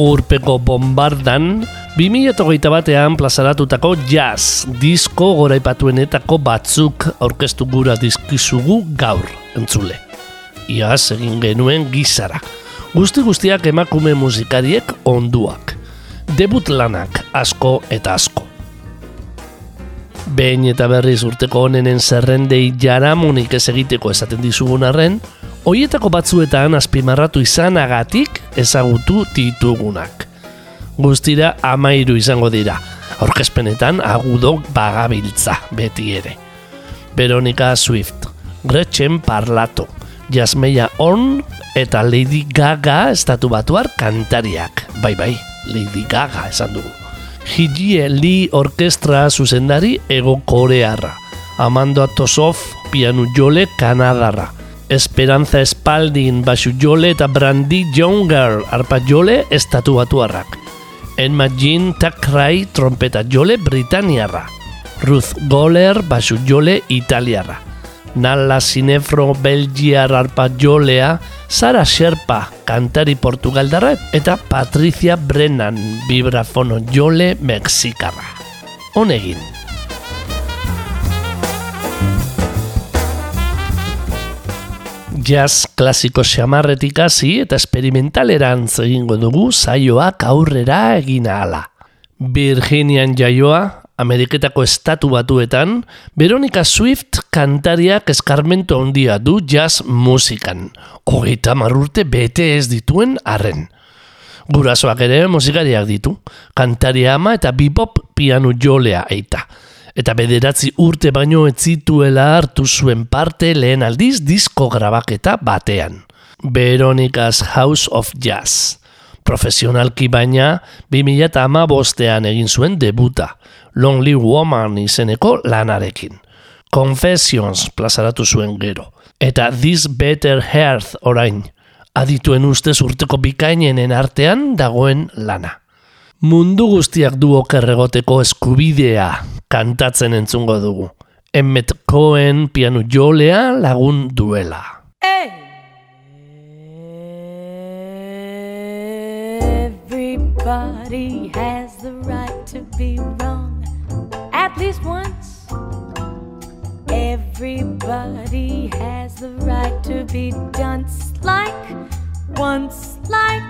Urpeko bombardan 2008 batean plazaratutako jazz disko goraipatuenetako batzuk aurkeztu gura dizkizugu gaur entzule. Iaz egin genuen gizara. Guzti guztiak emakume musikariek onduak. Debut lanak asko eta asko. Behin eta berriz urteko honenen zerrendei jaramunik ez egiteko esaten dizugun arren, Hoietako batzuetan azpimarratu izanagatik ezagutu ditugunak. Guztira amairu izango dira, aurkezpenetan agudo bagabiltza beti ere. Veronica Swift, Gretchen Parlato, Jasmeia On eta Lady Gaga estatu batuar kantariak. Bai bai, Lady Gaga esan dugu. Hijie Lee Orkestra zuzendari ego korearra. Amando Atosov pianu jole kanadarra. Esperanza Spalding basu jole eta Brandy Younger arpa jole estatu batuarrak. Enma Jean Takrai trompeta jole Britaniarra. Ruth Goller basu jole Italiarra. Nalla Sinefro Belgiar arpa jolea Sara Sherpa kantari Portugaldarra eta Patricia Brennan vibrafono jole Mexikarra. Honegin. Jazz klasiko xamarretik hasi eta esperimentaleran egingo dugu saioak aurrera egin ahala. Virginian jaioa, Ameriketako estatu batuetan, Veronica Swift kantariak eskarmento handia du jazz musikan. Hogeita marrurte bete ez dituen arren. Gurasoak ere musikariak ditu, kantaria ama eta bebop piano jolea eita eta bederatzi urte baino ez zituela hartu zuen parte lehen aldiz disko grabaketa batean. Veronica's House of Jazz. Profesionalki baina, 2000 eta ama bostean egin zuen debuta, Lonely Woman izeneko lanarekin. Confessions plazaratu zuen gero. Eta This Better Hearth orain, adituen ustez urteko bikainenen artean dagoen lana. Mundu guztiak du okerregoteko eskubidea kantatzen entzungo dugu. Emmet Cohen pianu jolea lagun duela. Everybody has the right to be wrong. At least once. Everybody has the right to be dunce like Once. Like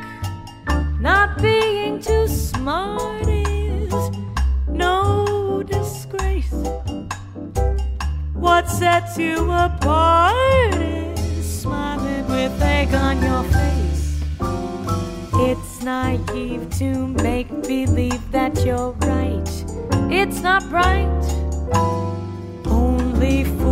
Not being too smart is no disgrace. What sets you apart is smiling with egg on your face. It's naive to make believe that you're right. It's not bright. Only fools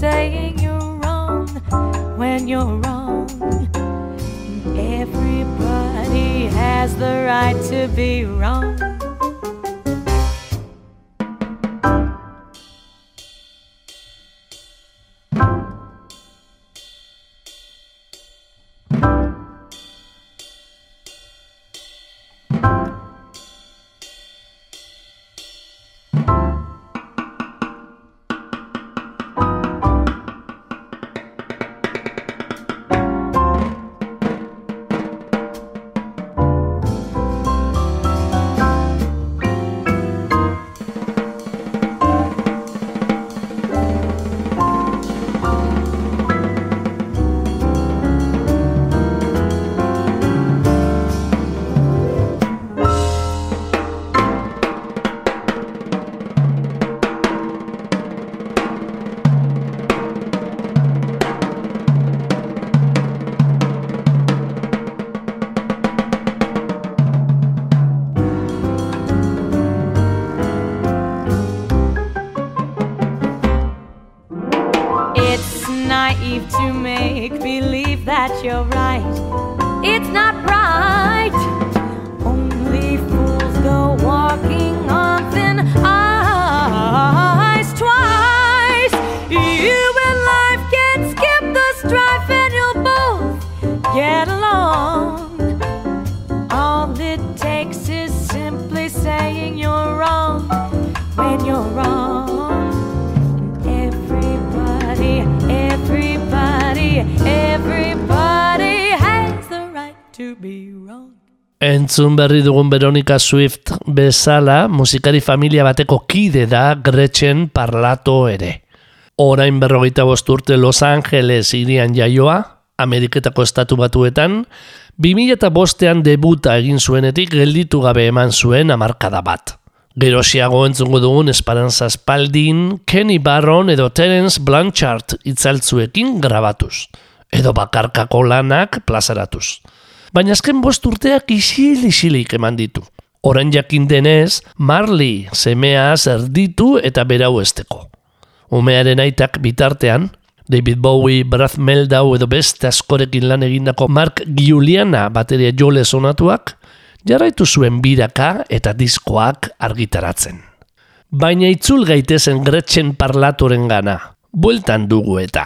saying you're wrong when you're wrong. Everybody has the right to be wrong. Entzun berri dugun Veronica Swift bezala, musikari familia bateko kide da Gretchen Parlato ere. Orain berrogeita bost urte Los Angeles irian jaioa, Ameriketako estatu batuetan, 2005 bostean debuta egin zuenetik gelditu gabe eman zuen amarkada bat. Gerosiago entzungo dugun Esperanza Spalding, Kenny Barron edo Terence Blanchard itzaltzuekin grabatuz. Edo bakarkako lanak plazaratuz. Baina azken bost urteak isil-isilik eman ditu. Orain jakin denez, Marley semea zerditu eta berau esteko. Umearen aitak bitartean, David Bowie, Brad Meldau edo beste askorekin lan egindako Mark Giuliana bateria jole sonatuak, jarraitu zuen biraka eta diskoak argitaratzen. Baina itzul gaitezen Gretchen parlatoren gana, bueltan dugu eta.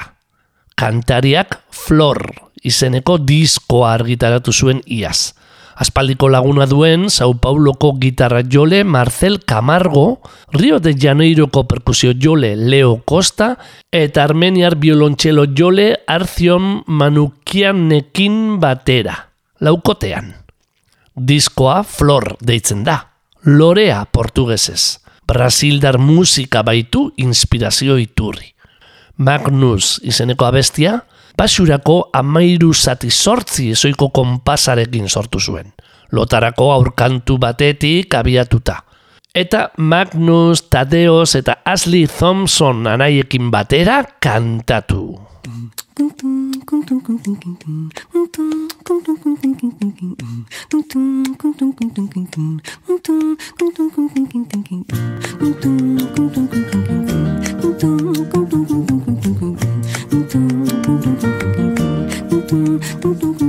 Kantariak Flor izeneko diskoa argitaratu zuen iaz. Aspaldiko laguna duen Sao Pauloko gitarra jole Marcel Camargo, Rio de Janeiroko perkusio jole Leo Costa eta armeniar biolontxelo jole Arzion Manukianekin batera, laukotean. Diskoa Flor deitzen da, lorea portugesez. Brasildar musika baitu inspirazio iturri. Magnus izeneko abestia, basurako amairu zati sortzi ezoiko konpasarekin sortu zuen. Lotarako aurkantu batetik abiatuta. Eta Magnus, Tadeos eta Ashley Thompson anaiekin batera kantatu. One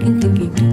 dookie dookie.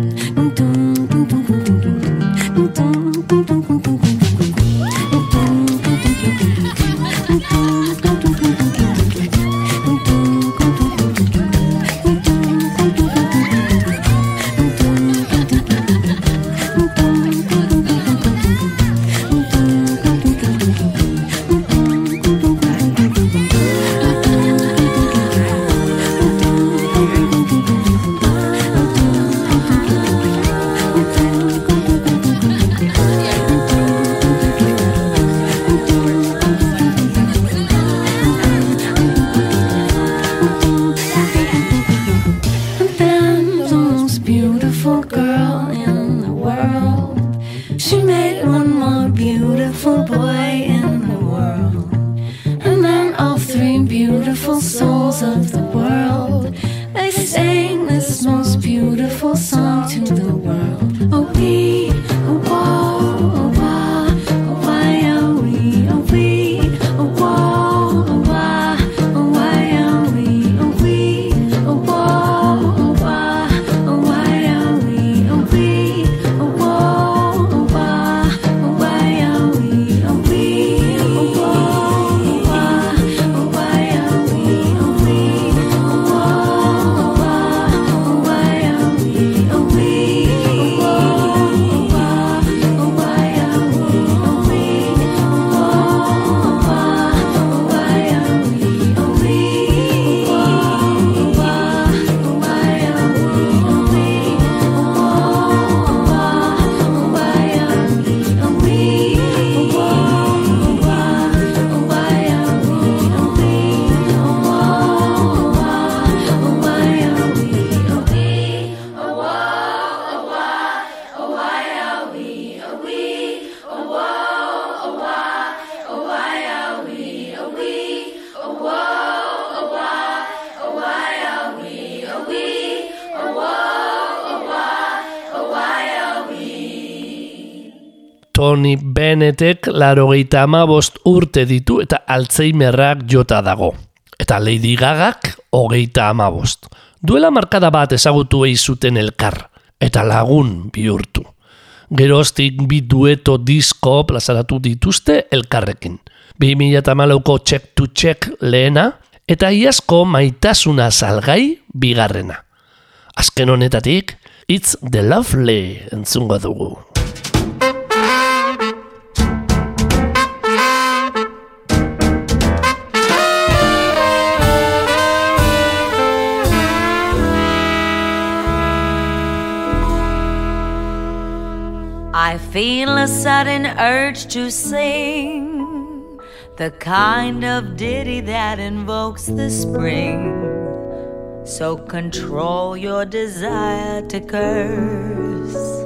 Tony Bennettek larogeita amabost urte ditu eta Alzheimerrak jota dago. Eta Lady Gagak hogeita amabost. Duela markada bat ezagutu zuten elkar, eta lagun bihurtu. Geroztik bi dueto disko plazaratu dituzte elkarrekin. 2008ko Check to Check lehena, eta iazko maitasuna salgai bigarrena. Azken honetatik, It's the Lovely entzungo dugu. I feel a sudden urge to sing the kind of ditty that invokes the spring. So control your desire to curse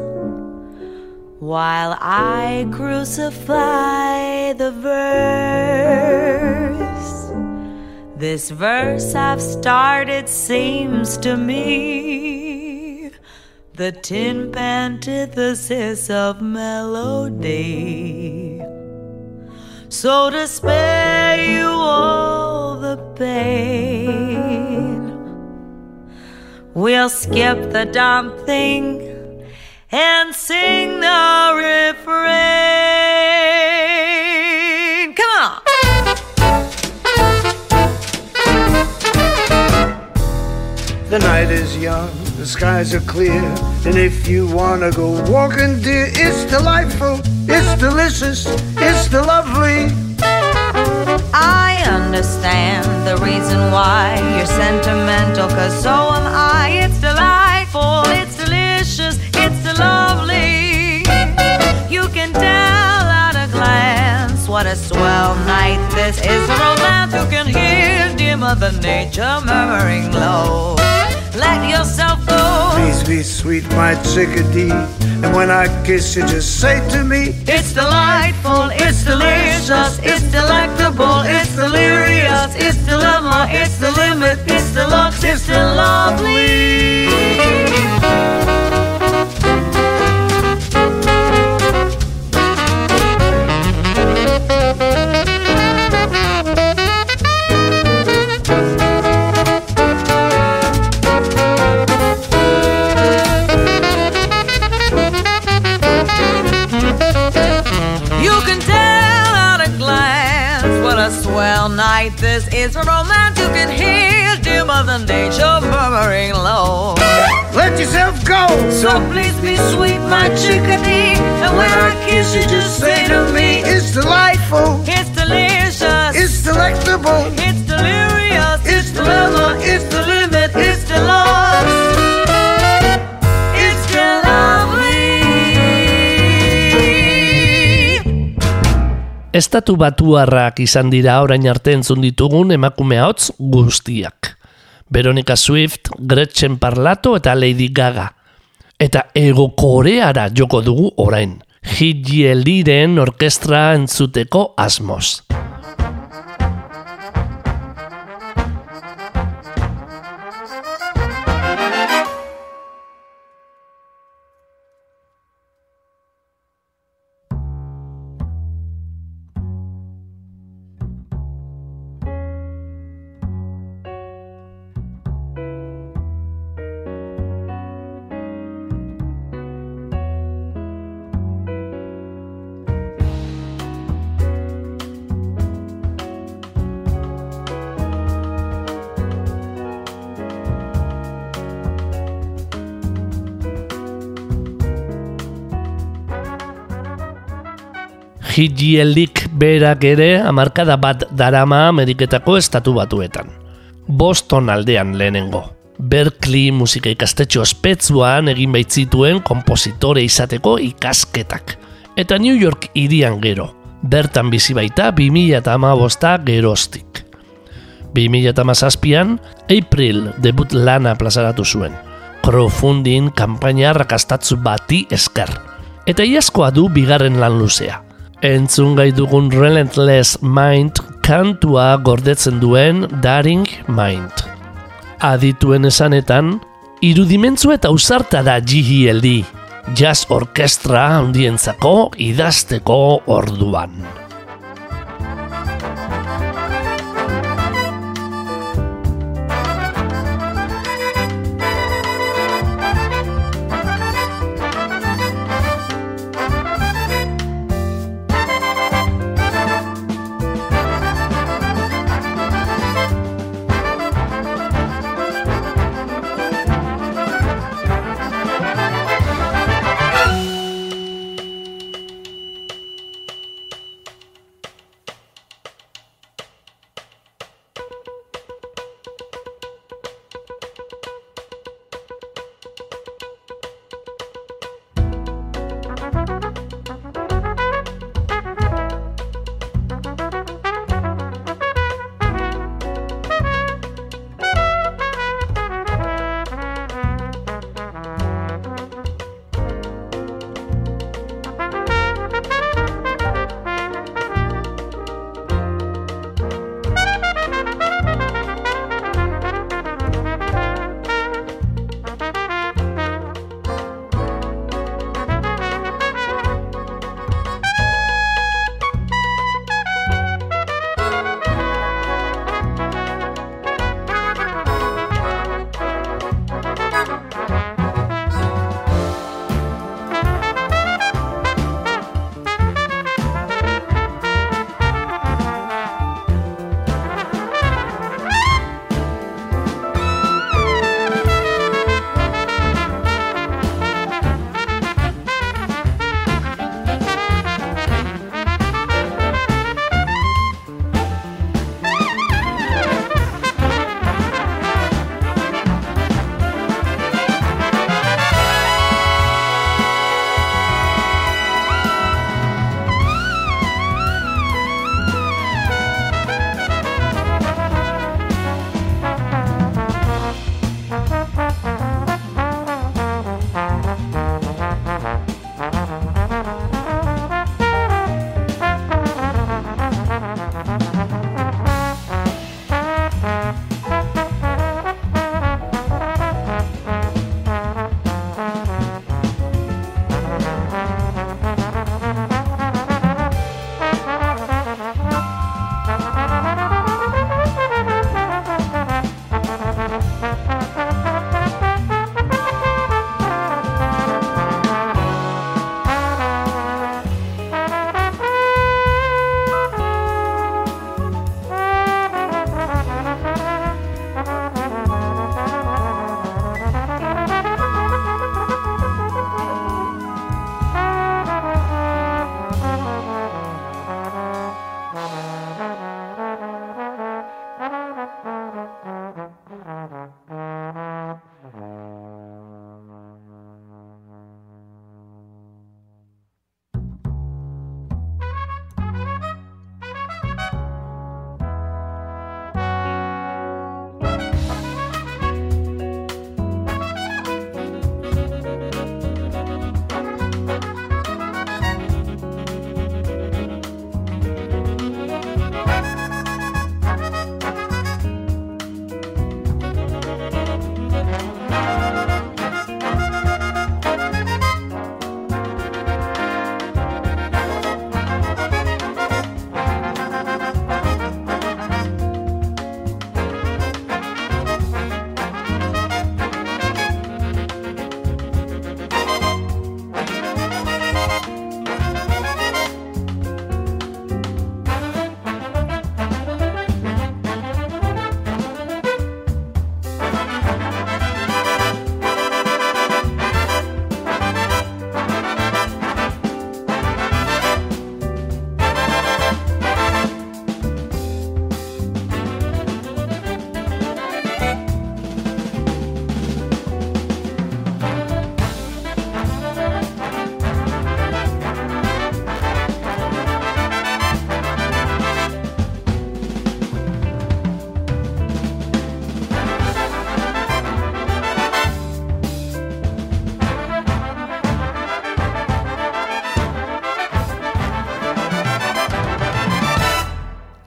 while I crucify the verse. This verse I've started seems to me the tin antithesis of melody. So to spare you all the pain, we'll skip the dumb thing and sing the refrain. Come on. The night is young, the skies are clear, and if you wanna go walking, dear, it's delightful, it's delicious, it's the lovely. I understand the reason why you're sentimental, cause so am I. It's delightful, it's delicious, it's the lovely. You can tell at a glance what a swell night this is. A romance you can hear dear Mother Nature murmuring low. Let yourself. Please be sweet, my chickadee, and when I kiss you, just say to me, It's delightful, it's delicious, it's delectable, it's delirious, it's dilemma, it's the limit, it's deluxe, it's the lovely. This is. A romance you can hear dear Mother Nature murmuring low. let yourself go. So please be sweet, my chickadee. And when I kiss you, just say to me, It's delightful, it's delicious, it's delectable, it's Estatu batuarrak izan dira orain arte entzun ditugun emakume hotz guztiak. Veronica Swift, Gretchen Parlato eta Lady Gaga. Eta ego koreara joko dugu orain. Hijieliren orkestra entzuteko asmoz. Higielik berak ere amarkada bat darama Ameriketako estatu batuetan. Boston aldean lehenengo. Berkeley musika ikastetxo ospetsuan egin baitzituen kompositore izateko ikasketak. Eta New York irian gero. Bertan bizi baita 2008 geroztik. 2008an, April debut lana plazaratu zuen. Crowdfunding kanpaina rakastatzu bati esker. Eta iazkoa du bigarren lan luzea. Entzun gai dugun Relentless Mind kantua gordetzen duen Daring Mind. Adituen esanetan, irudimentzu eta usarta da GHLD, jazz orkestra handientzako idazteko orduan.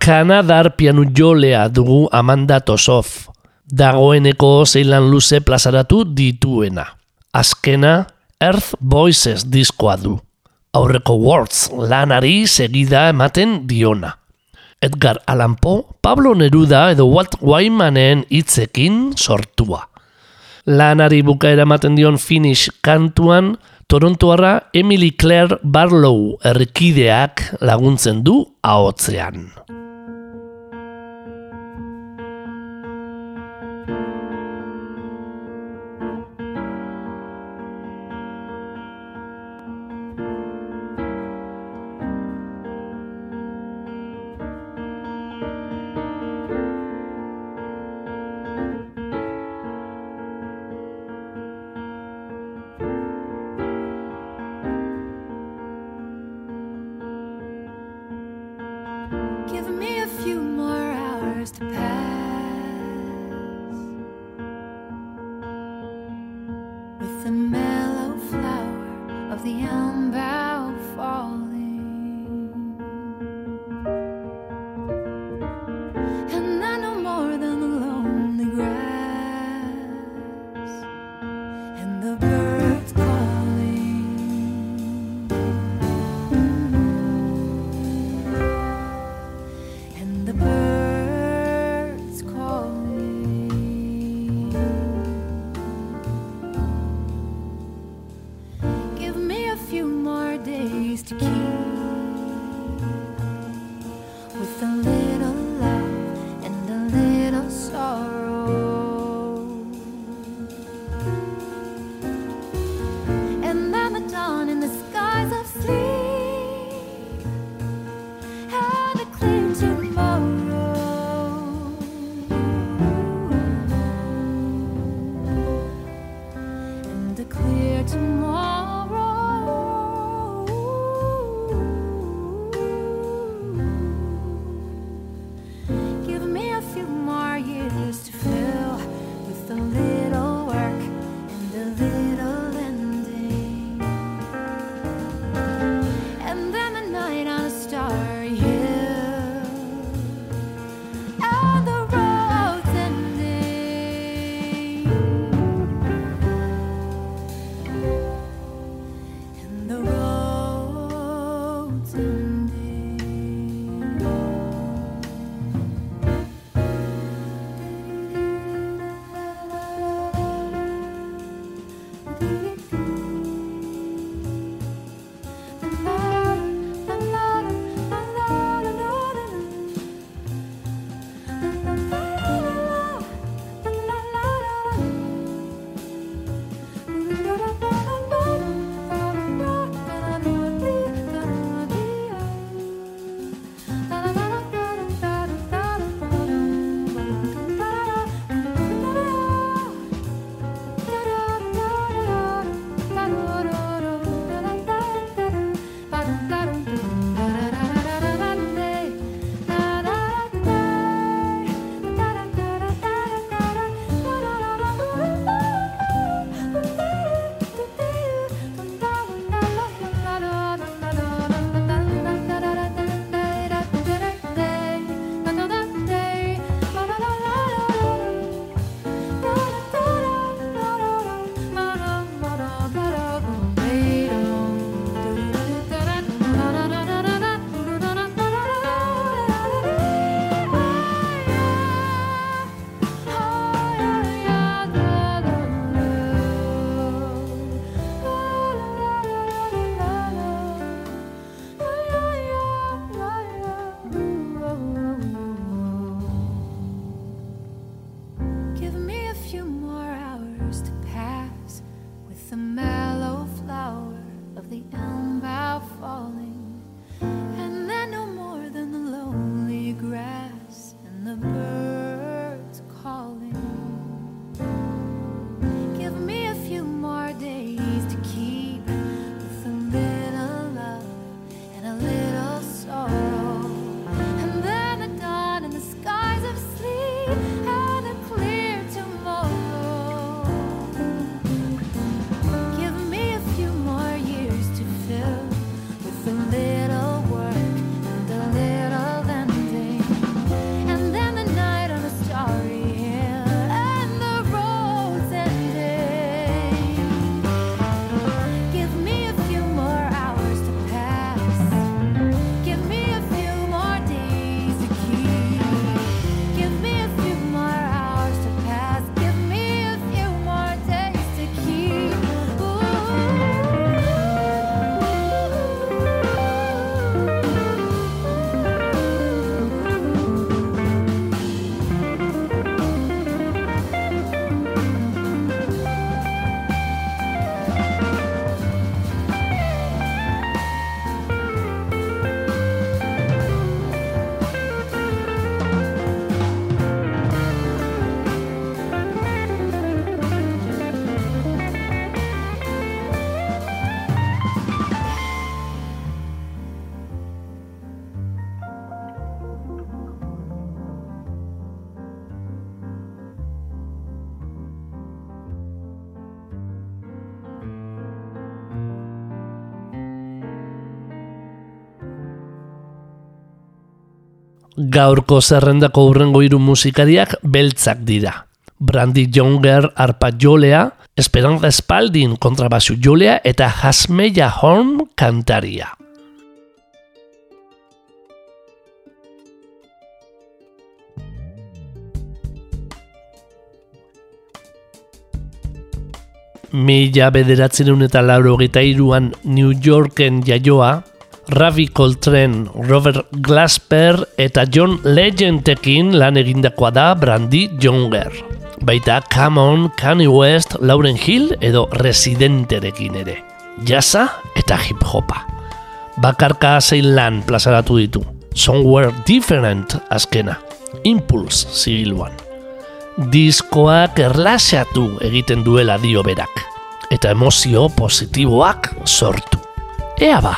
Kanadar pianu jolea dugu Amanda Tosov, dagoeneko zeilan luze plazaratu dituena. Azkena, Earth Voices diskoa du. Aurreko Words lanari segida ematen diona. Edgar Allan Poe, Pablo Neruda edo Walt Whitmanen hitzekin sortua. Lanari bukaera ematen dion finish kantuan, Torontoarra Emily Claire Barlow erkideak laguntzen du ahotzean. Gaurko zerrendako hurrengo hiru musikariak beltzak dira. Brandy Younger arpa jolea, Esperanza Spalding kontrabasu jolea eta Hasmeya Horn kantaria. Mila bederatzen eta lauro iruan New Yorken jaioa, Ravi Coltrane, Robert Glasper eta John Legendekin lan egindakoa da Brandy Younger. Baita Come On, Kanye West, Lauren Hill edo Residenterekin ere. Jasa eta hip hopa. Bakarka zein lan plazaratu ditu. Somewhere Different azkena. Impulse zigiluan. Diskoak erlaseatu egiten duela dio berak. Eta emozio positiboak sortu. Ea ba!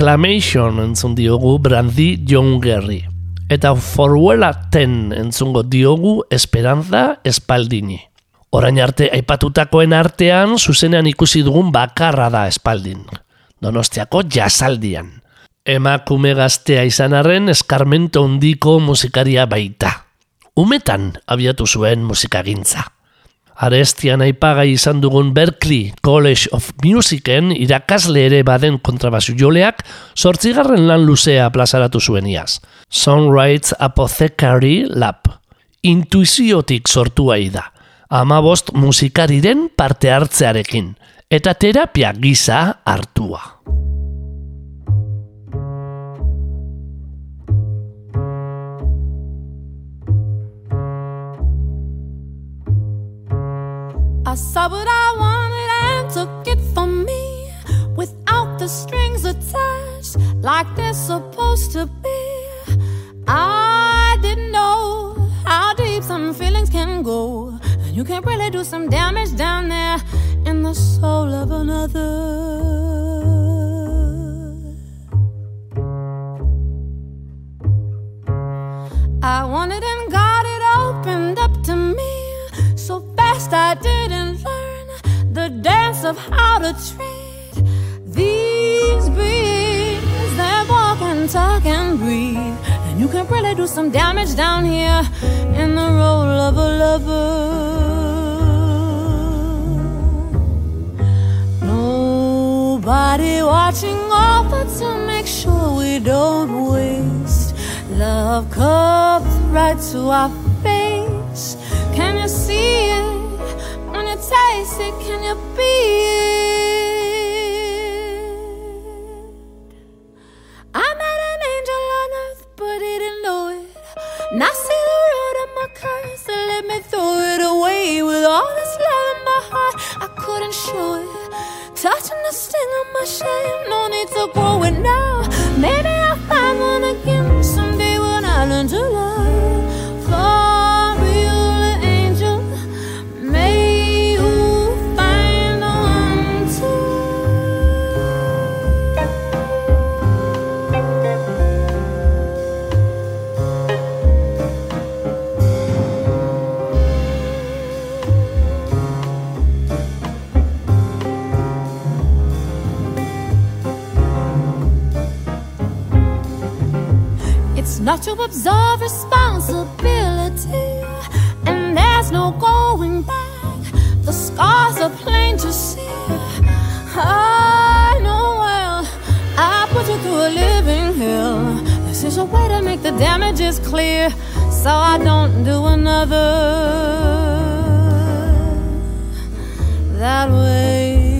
Reclamation entzun diogu Brandy Jongerri. Eta Forwella Ten entzungo diogu Esperanza Espaldini. Orain arte aipatutakoen artean zuzenean ikusi dugun bakarra da Espaldin. Donostiako jasaldian. Emakume gaztea izan arren eskarmento hondiko musikaria baita. Umetan abiatu zuen musikagintza. Arestian aipagai izan dugun Berkeley College of Musicen irakasle ere baden kontrabasu joleak sortzigarren lan luzea plazaratu zuen iaz. Songwrites Apothecary Lab. Intuiziotik sortua da. Amabost musikariren parte hartzearekin. Eta terapia gisa hartua. I saw what I wanted and took it from me without the strings attached, like they're supposed to be. I didn't know how deep some feelings can go, and you can really do some damage down there in the soul of another. I wanted and got it opened up to me I didn't learn the dance of how to treat these beings that walk and talk and breathe. And you can really do some damage down here in the role of a lover. Nobody watching over to make sure we don't waste love cups right to our Touching the sting of my curse let me throw it away with all the love in my heart I couldn't show it. That's the sin on my shame, no need to grow it now. To absorb responsibility, and there's no going back. The scars are plain to see. I know well, I put you through a living hell. This is a way to make the damages clear, so I don't do another that way.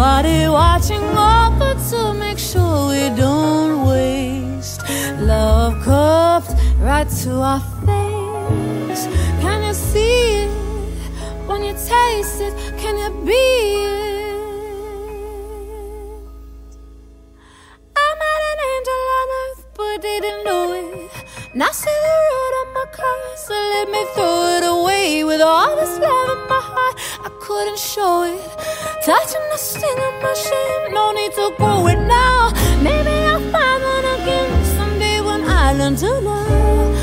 Nobody watching over to our face. Can you see it when you taste it? Can you be it? I met an angel on earth, but didn't know it. Now see the root on my car, so let me throw it away with all this love in my heart. I couldn't show it. Touching the sting of my shame, no need to grow it now. Maybe I'll find one again someday when I learn to love.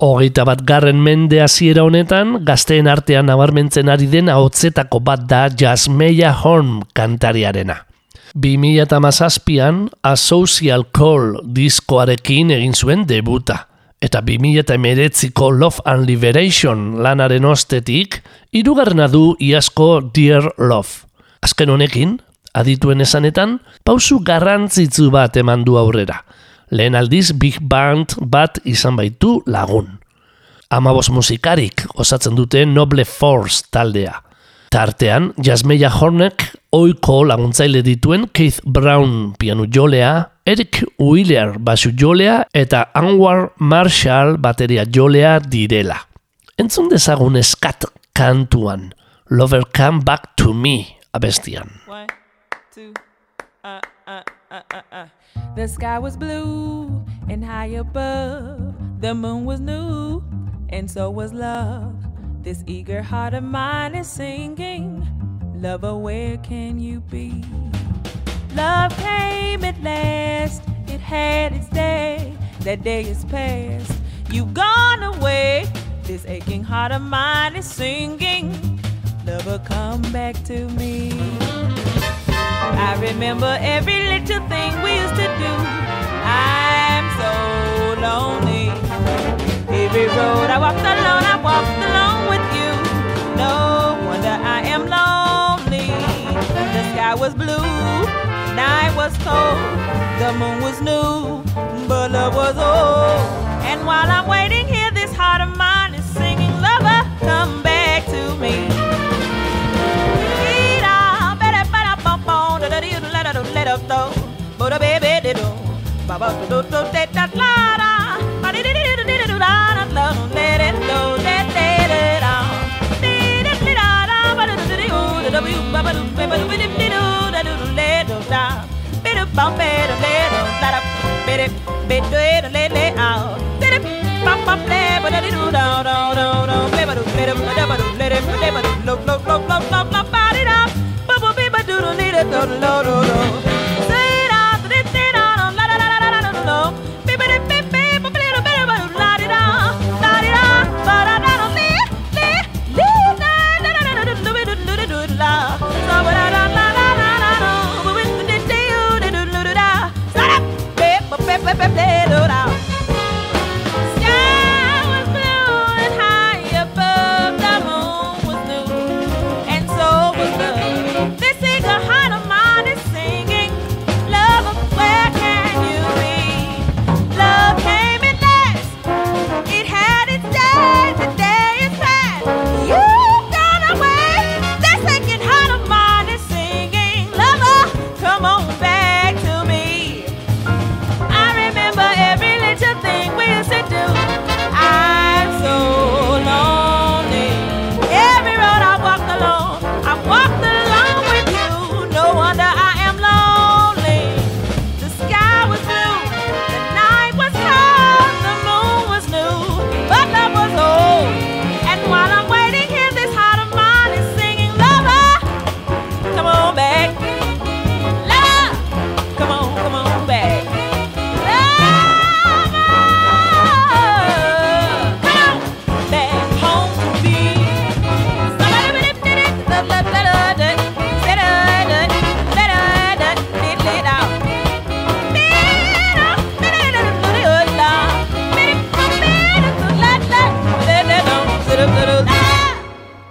Hogeita bat garren mende hasiera honetan, gazteen artean nabarmentzen ari den ahotzetako bat da Jasmeia Horn kantariarena. 2008an A Social Call diskoarekin egin zuen debuta. Eta 2008ko Love and Liberation lanaren ostetik, irugarrena du iazko Dear Love. Azken honekin, adituen esanetan, pausu garrantzitsu bat eman du aurrera. Lehen aldiz Big Band bat izan baitu lagun. Amabos musikarik osatzen dute Noble Force taldea. Tartean, Jasmeia Hornek oiko laguntzaile dituen Keith Brown pianu jolea, Eric Wheeler basu jolea eta Anwar Marshall bateria jolea direla. Entzun dezagun eskat kantuan, Lover Come Back to Me abestian. One, two, uh, uh, uh, uh, uh. The sky was blue and high above. The moon was new and so was love. This eager heart of mine is singing. Lover, where can you be? Love came at last, it had its day. That day is past, you've gone away. This aching heart of mine is singing. Lover, come back to me. I remember every little thing we used to do. I'm so lonely. Every road I walked alone, I walked alone with you. No wonder I am lonely. The sky was blue, night was cold, the moon was new, but love was old. And while I'm waiting here, this heart of mine is singing, Lover, come back to me. Look, look, look.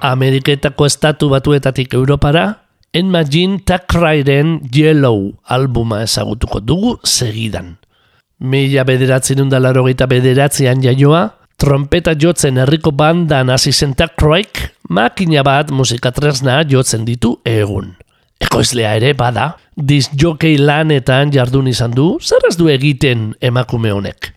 Ameriketako estatu batuetatik Europara, Enma Jean Takrairen Yellow albuma ezagutuko dugu segidan. Mila bederatzen undalaro gita bederatzean jaioa, trompeta jotzen herriko bandan hasi zen Takraik, makina bat musikatresna jotzen ditu egun. Ekoizlea ere bada, disjokei lanetan jardun izan du, zer ez du egiten emakume honek.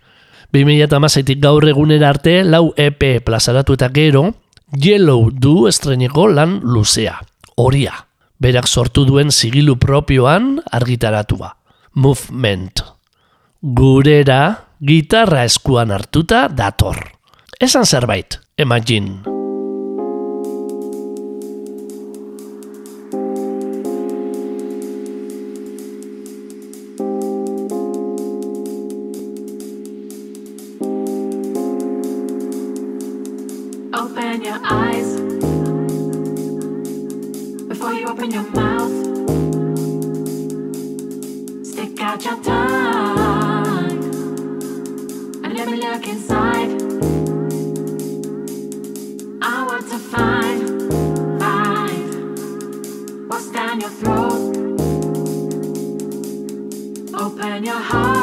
2008tik gaur egunera arte lau EP plazaratu eta gero, Yellow du estreneko lan luzea, horia, berak sortu duen zigilu propioan argitaratua, Movement. Gurera, gitarra eskuan hartuta dator. Esan zerbait, imagine. Before you open your mouth. Stick out your tongue and let me look inside. I want to find, find what's down your throat. Open your heart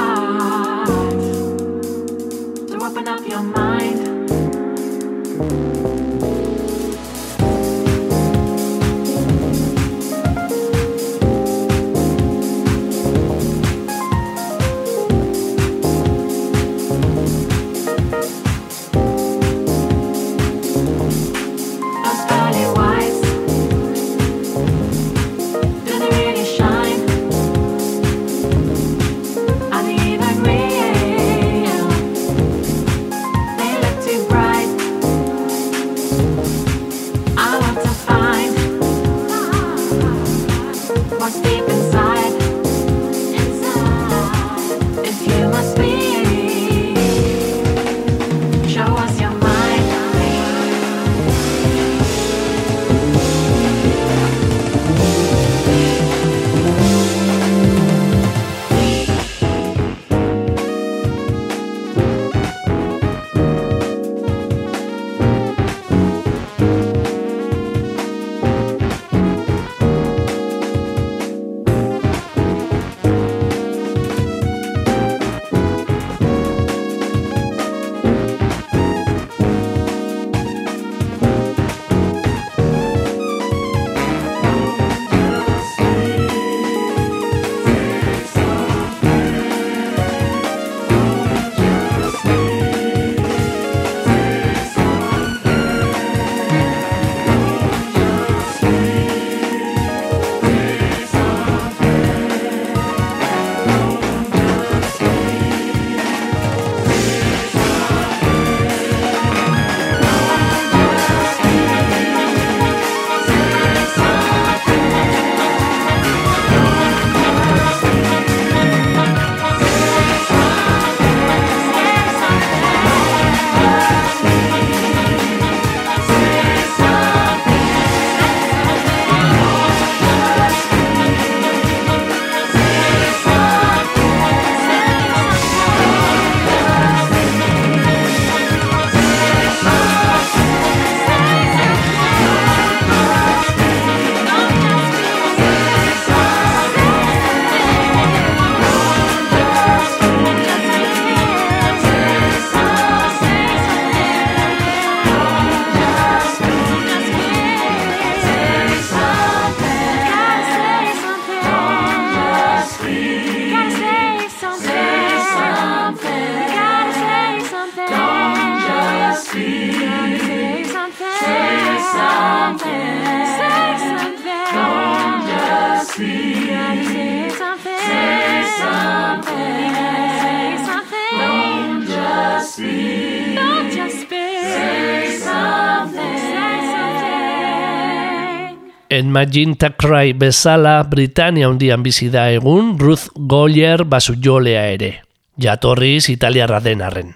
Imagine Cry bezala Britania hundian bizi da egun Ruth Goyer basujolea ere. Jatorriz italiarra den arren.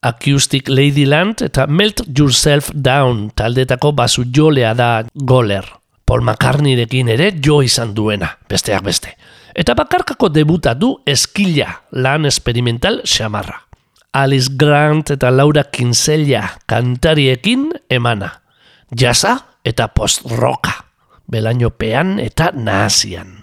Acoustic Ladyland eta Melt Yourself Down taldetako basujolea da Goler. Paul McCartneyrekin ere jo izan duena, besteak beste. Eta bakarkako debuta du eskila lan experimental xamarra. Alice Grant eta Laura Kinsella kantariekin emana. Jasa eta post-rocka. Belainopean eta nazian.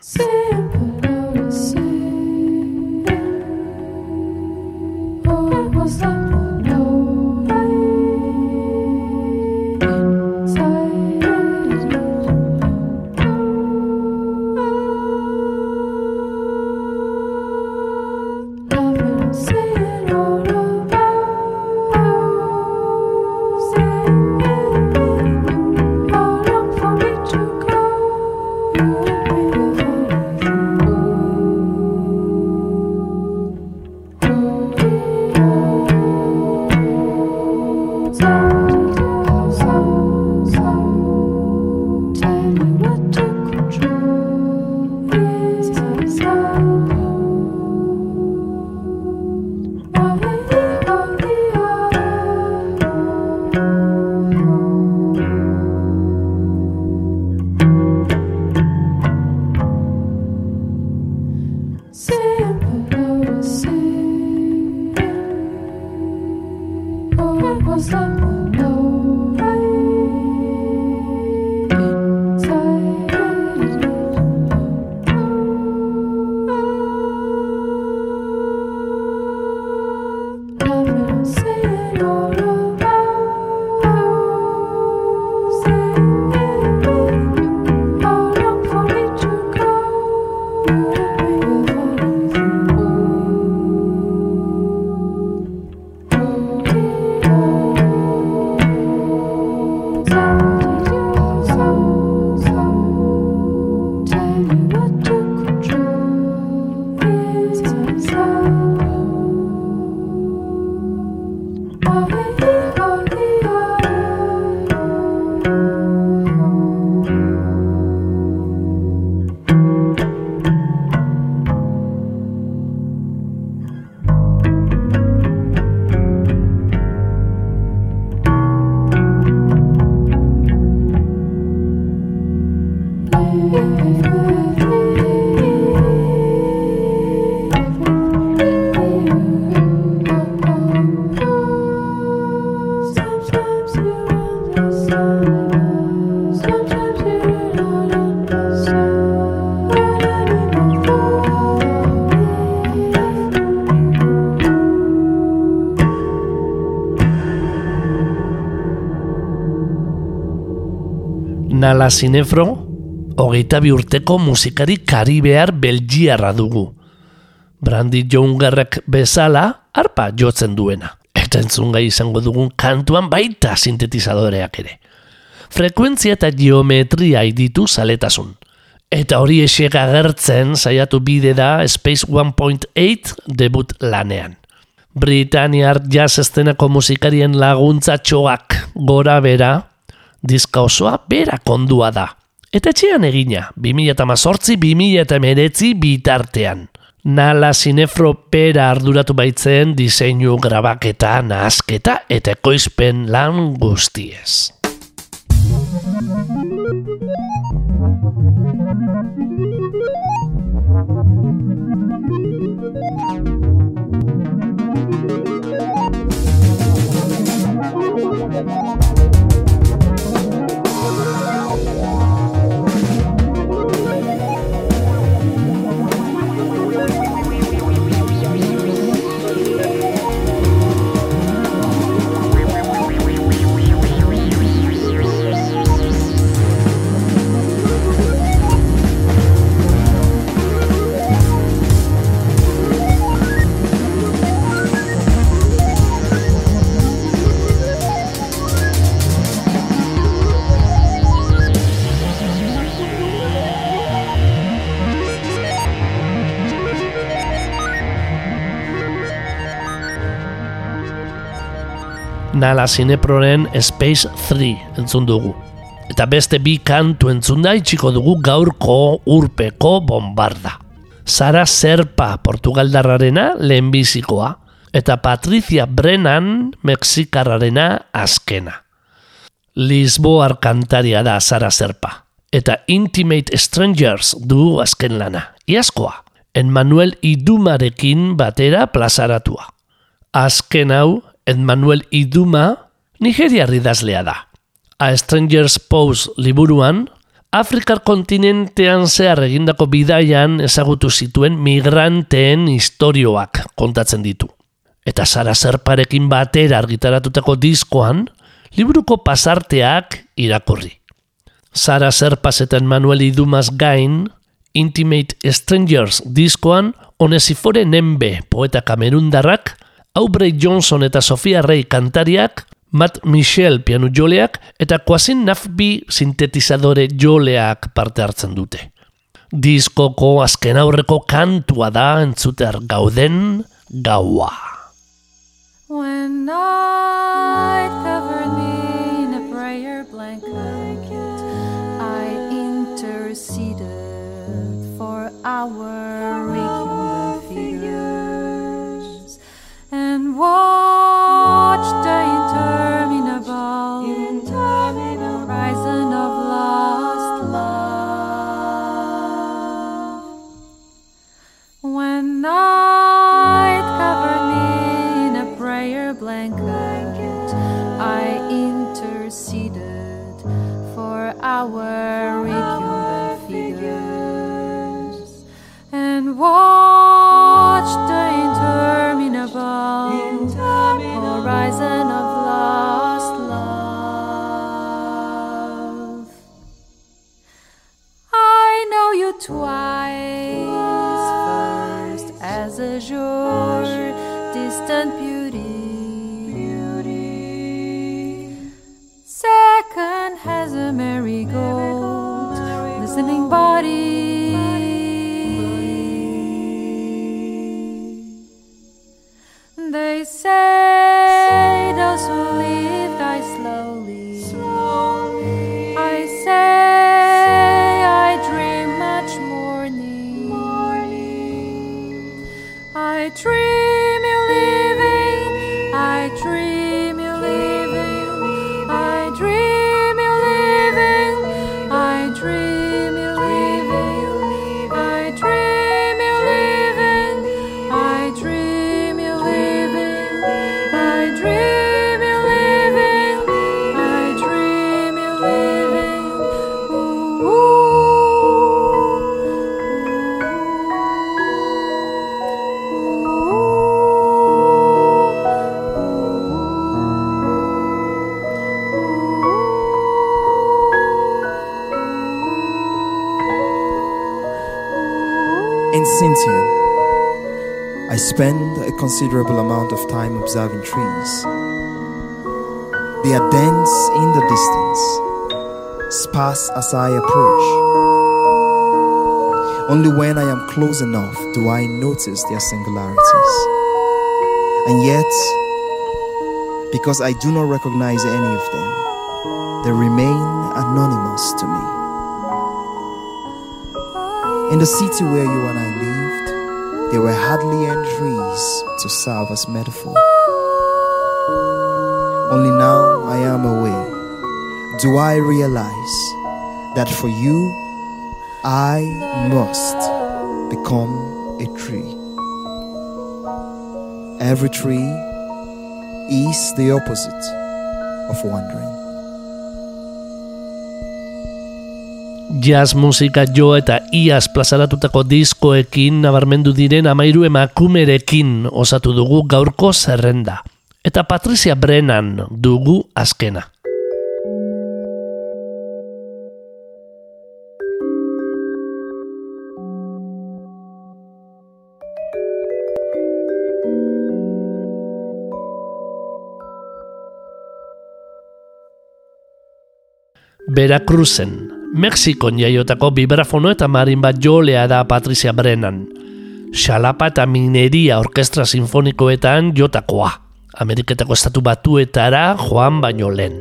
Sinefro, hogeita bi urteko musikari karibear belgiarra dugu. Brandy Joungerrek bezala, arpa jotzen duena. Eta entzungai izango dugun kantuan baita sintetizadoreak ere. Frekuentzia eta geometria ditu zaletasun. Eta hori esek agertzen saiatu bide da Space 1.8 debut lanean. Britaniar jazz estenako musikarien laguntzatxoak gora bera, diska osoa bera kondua da. Eta etxean egina, 2018-2019 bitartean. Nala Sinefro pera arduratu baitzen diseinu grabaketa, nahasketa eta ekoizpen lan guztiez. Nala Sineproren Space 3 entzun dugu. Eta beste bi kantu entzunda itxiko dugu gaurko urpeko bombarda. Sara Serpa Portugaldarrarena lehenbizikoa, eta Patricia Brennan Mexikarrarena azkena. Lisboar kantaria da Sara Serpa, eta Intimate Strangers du azken lana, iazkoa, en Manuel Idumarekin batera plazaratua. Azken hau, en Manuel Iduma, Nigeriar idazlea da. A Stranger's Pose liburuan, Afrikar kontinentean zehar egindako bidaian ezagutu zituen migranteen istorioak kontatzen ditu. Eta Sara Serparekin batera argitaratutako diskoan, liburuko pasarteak irakurri. Sara Serpas eta Manuel Idumaz gain, Intimate Strangers diskoan, Onesifore Nembe poeta kamerundarrak, Aubrey Johnson eta Sofia Rey kantariak, Matt Michel pianu joleak eta Quasin Nafbi sintetizadore joleak parte hartzen dute. Diskoko azken aurreko kantua da entzuter gauden gaua. When night covered me in a prayer blanket, I interceded for our our recumbent figures and watch the interminable, horizon of lost love. I know you twice. First, as a sure, distant beauty. Second, has a marigold, listening body. They say those who live die slowly. I say I dream much morning. I dream spend a considerable amount of time observing trees. They are dense in the distance, sparse as I approach. Only when I am close enough do I notice their singularities. And yet, because I do not recognize any of them, they remain anonymous to me. In the city where you and I lived, there were hardly any trees to serve as metaphor. Only now I am aware. Do I realize that for you, I must become a tree? Every tree is the opposite of wandering. Jazz musika jo eta iaz plazaratutako diskoekin nabarmendu diren amairu emakumerekin osatu dugu gaurko zerrenda. Eta Patricia Brennan dugu azkena. Veracruzen, Mexikon jaiotako vibrafono eta marin bat jolea da Patricia Brennan. Xalapa eta mineria orkestra sinfonikoetan jotakoa. Ameriketako estatu batuetara joan baino lehen.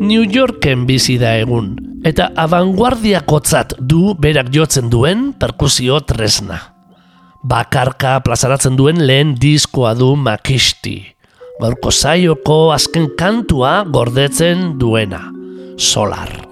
New Yorken bizi da egun, eta abanguardiakotzat du berak jotzen duen perkusio tresna. Bakarka plazaratzen duen lehen diskoa du makisti. Gaurko saioko azken kantua gordetzen duena. Solar.